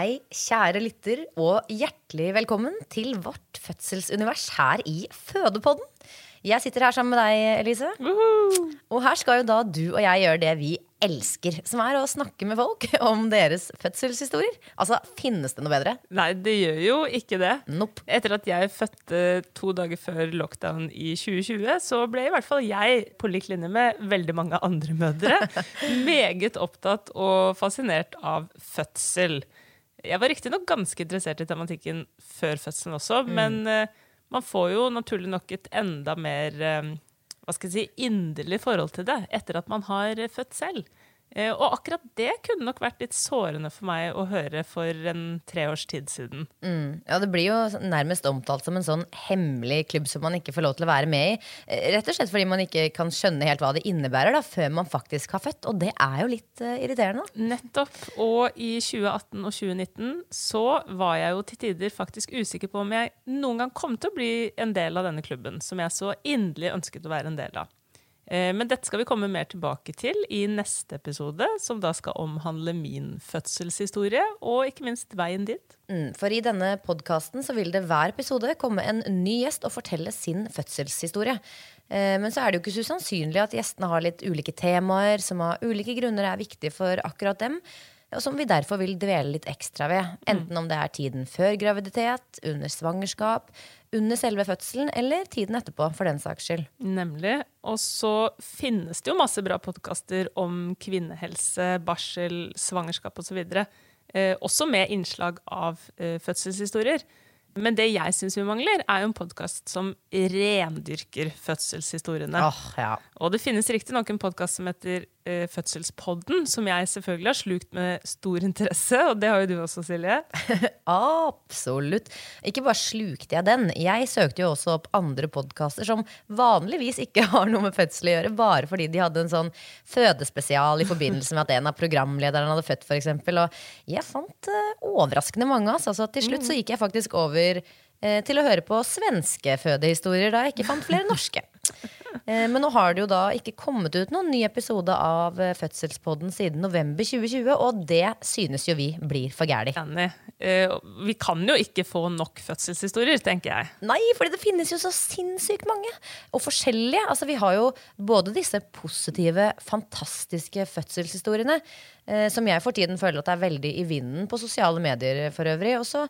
Hei, kjære lytter, og hjertelig velkommen til vårt fødselsunivers her i Fødepodden. Jeg sitter her sammen med deg, Elise. Og her skal jo da du og jeg gjøre det vi elsker, som er å snakke med folk om deres fødselshistorier. Altså, finnes det noe bedre? Nei, det gjør jo ikke det. Nope. Etter at jeg fødte to dager før lockdown i 2020, så ble i hvert fall jeg, på lik linje med veldig mange andre mødre, meget opptatt og fascinert av fødsel. Jeg var riktignok ganske interessert i tematikken før fødselen også, men uh, man får jo naturlig nok et enda mer uh, hva skal jeg si, inderlig forhold til det etter at man har født selv. Eh, Og akkurat det kunne nok vært litt sårende for meg å høre for en tre års tid siden. Mm. Ja, Det blir jo nærmest omtalt som en sånn hemmelig klubb som man ikke får lov til å være med i. Eh, Rett og slett fordi man ikke kan skjønne helt hva det innebærer da, før man faktisk har født. Og det er jo litt uh, irriterende. Nettopp. Og i 2018 og 2019 så var jeg jo til tider faktisk usikker på om jeg noen gang kom til å bli en del av denne klubben, som jeg så inderlig ønsket å være en del av. Eh, Men dette skal vi komme mer tilbake til i neste episode, som da skal omhandle min fødselshistorie, og ikke minst veien dit. Mm, For i denne podkasten vil det hver episode komme en ny gjest og fortelle sin fødselshistorie. Eh, Men så er det jo ikke så usannsynlig at gjestene har litt ulike temaer som av ulike grunner er viktige for akkurat dem. Og som vi derfor vil dvele litt ekstra ved. Enten om det er tiden før graviditet, under svangerskap, under selve fødselen eller tiden etterpå, for den saks skyld. Nemlig. Og så finnes det jo masse bra podkaster om kvinnehelse, barsel, svangerskap osv. Eh, også med innslag av eh, fødselshistorier. Men det jeg syns vi mangler, er jo en podkast som rendyrker fødselshistoriene. Oh, ja. Og det finnes riktignok en podkast som heter eh, Fødselspodden, som jeg selvfølgelig har slukt med stor interesse, og det har jo du også, Silje. Absolutt. Ikke bare slukte jeg den. Jeg søkte jo også opp andre podkaster som vanligvis ikke har noe med fødsel å gjøre, bare fordi de hadde en sånn fødespesial i forbindelse med at en av programlederne hadde født, f.eks. Og jeg fant eh, overraskende mange. Altså. Så til slutt så gikk jeg faktisk over eh, til å høre på svenske fødehistorier da jeg ikke fant flere norske. Eh, Men nå har det jo da ikke kommet ut noen ny episode av eh, Fødselspodden siden november 2020, og det synes jo vi blir for gæli. Eh, vi kan jo ikke få nok fødselshistorier, tenker jeg. Nei, for det finnes jo så sinnssykt mange. Og forskjellige. Altså, vi har jo både disse positive, fantastiske fødselshistoriene, som jeg for tiden føler at er veldig i vinden på sosiale medier for øvrig. Og så,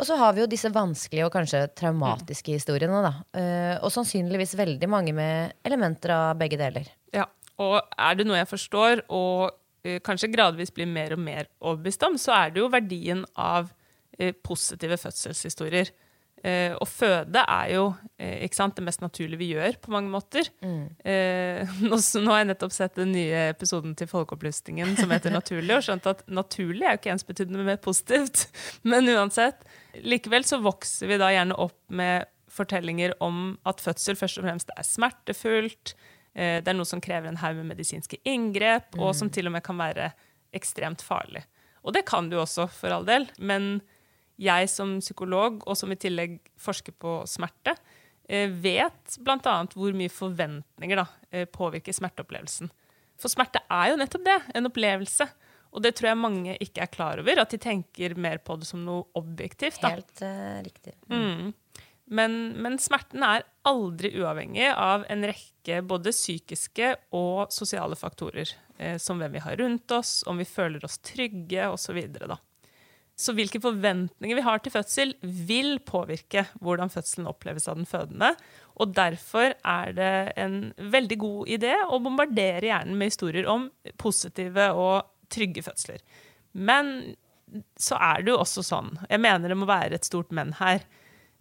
og så har vi jo disse vanskelige og kanskje traumatiske historiene. Da. Eh, og sannsynligvis veldig mange med elementer av begge deler. Ja, og er det noe jeg forstår, og eh, kanskje gradvis blir mer og mer overbevist om, så er det jo verdien av eh, positive fødselshistorier. Eh, og føde er jo eh, sant, det mest naturlige vi gjør på mange måter. Eh, nå, nå har jeg nettopp sett den nye episoden til Folkeopplysningen som heter Naturlig, og skjønt at naturlig er jo ikke ensbetydende med positivt. Men uansett, likevel så vokser vi da gjerne opp med fortellinger om at fødsel først og fremst er smertefullt, eh, det er noe som krever en haug med medisinske inngrep, og som til og med kan være ekstremt farlig. Og det kan jo også, for all del. Men jeg som psykolog, og som i tillegg forsker på smerte, eh, vet bl.a. hvor mye forventninger da, eh, påvirker smerteopplevelsen. For smerte er jo nettopp det, en opplevelse. Og det tror jeg mange ikke er klar over, at de tenker mer på det som noe objektivt. Da. Helt uh, riktig. Mm. Men, men smerten er aldri uavhengig av en rekke både psykiske og sosiale faktorer. Eh, som hvem vi har rundt oss, om vi føler oss trygge osv. Så, så hvilke forventninger vi har til fødsel, vil påvirke hvordan fødselen oppleves av den fødende. Og derfor er det en veldig god idé å bombardere hjernen med historier om positive og trygge fødsler. Men så er det jo også sånn, jeg mener det må være et stort men her,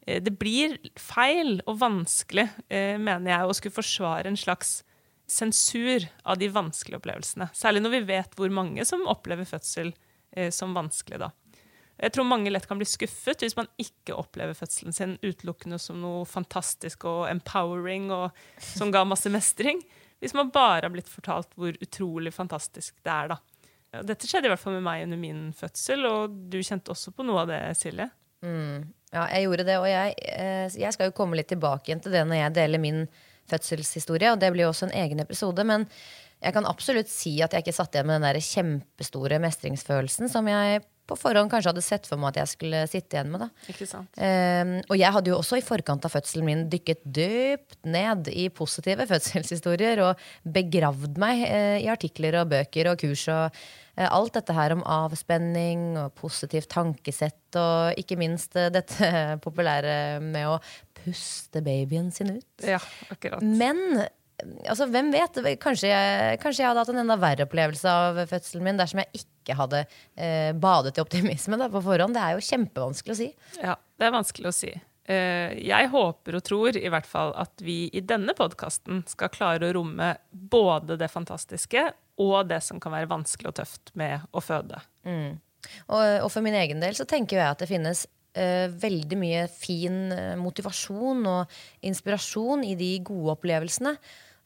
Eh, det blir feil og vanskelig, eh, mener jeg, å skulle forsvare en slags sensur av de vanskelige opplevelsene. Særlig når vi vet hvor mange som opplever fødsel eh, som vanskelig. da. Jeg tror mange lett kan bli skuffet hvis man ikke opplever fødselen sin utelukkende som noe fantastisk og empowering og som ga masse mestring. Hvis man bare har blitt fortalt hvor utrolig fantastisk det er. da. Dette skjedde i hvert fall med meg under min fødsel, og du kjente også på noe av det, Silje. Ja, jeg gjorde det, og jeg, eh, jeg skal jo komme litt tilbake igjen til det når jeg deler min fødselshistorie, og det blir jo også en egen episode. Men jeg kan absolutt si at jeg ikke satt igjen med den der kjempestore mestringsfølelsen som jeg på forhånd kanskje hadde sett for meg at jeg skulle sitte igjen med. da. Ikke sant? Um, og jeg hadde jo også i forkant av fødselen min dykket dypt ned i positive fødselshistorier og begravd meg uh, i artikler og bøker og kurs og uh, alt dette her om avspenning og positivt tankesett og ikke minst uh, dette populære med å puste babyen sin ut. Ja, akkurat. Men altså, hvem vet? Kanskje jeg, kanskje jeg hadde hatt en enda verre opplevelse av fødselen min dersom jeg ikke hadde eh, badet i optimisme da, på forhånd. Det er jo kjempevanskelig å si. Ja, det er vanskelig å si. Eh, Jeg håper og tror i hvert fall at vi i denne podkasten skal klare å romme både det fantastiske og det som kan være vanskelig og tøft med å føde. Og, og for min egen del så tenker jeg at det finnes Uh, veldig mye fin eh, motivasjon og inspirasjon i de gode opplevelsene.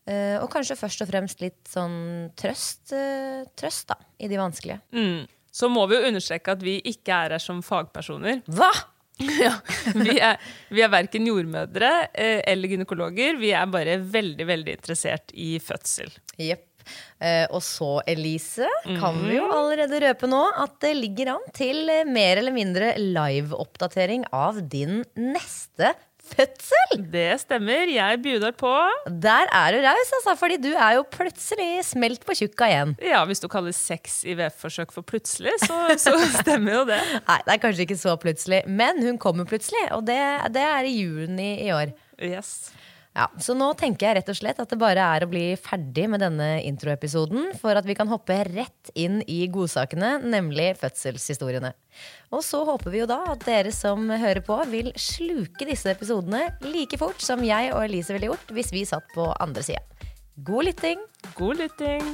Eh, og kanskje først og fremst litt sånn trøst, uh, trøst da, i de vanskelige. Mm. Så må vi jo understreke at vi ikke er her som fagpersoner. Hva?! Ja, vi er, vi er verken jordmødre uh, eller gynekologer. Vi er bare veldig veldig interessert i fødsel. Jepp. Og så, Elise, kan vi jo allerede røpe nå at det ligger an til mer eller mindre live-oppdatering av din neste fødsel! Det stemmer. Jeg bjuder på. Der er du raus, altså, fordi du er jo plutselig smelt på tjukka igjen. Ja, Hvis du kaller sex IVF-forsøk for plutselig, så, så stemmer jo det. Nei, det er kanskje ikke så plutselig, men hun kommer plutselig, og det, det er i juni i år. Yes. Ja, Så nå tenker jeg rett og slett at det bare er å bli ferdig med denne introepisoden, for at vi kan hoppe rett inn i godsakene, nemlig fødselshistoriene. Og så håper vi jo da at dere som hører på, vil sluke disse episodene like fort som jeg og Elise ville gjort hvis vi satt på andre sida. God lytting! God lytting.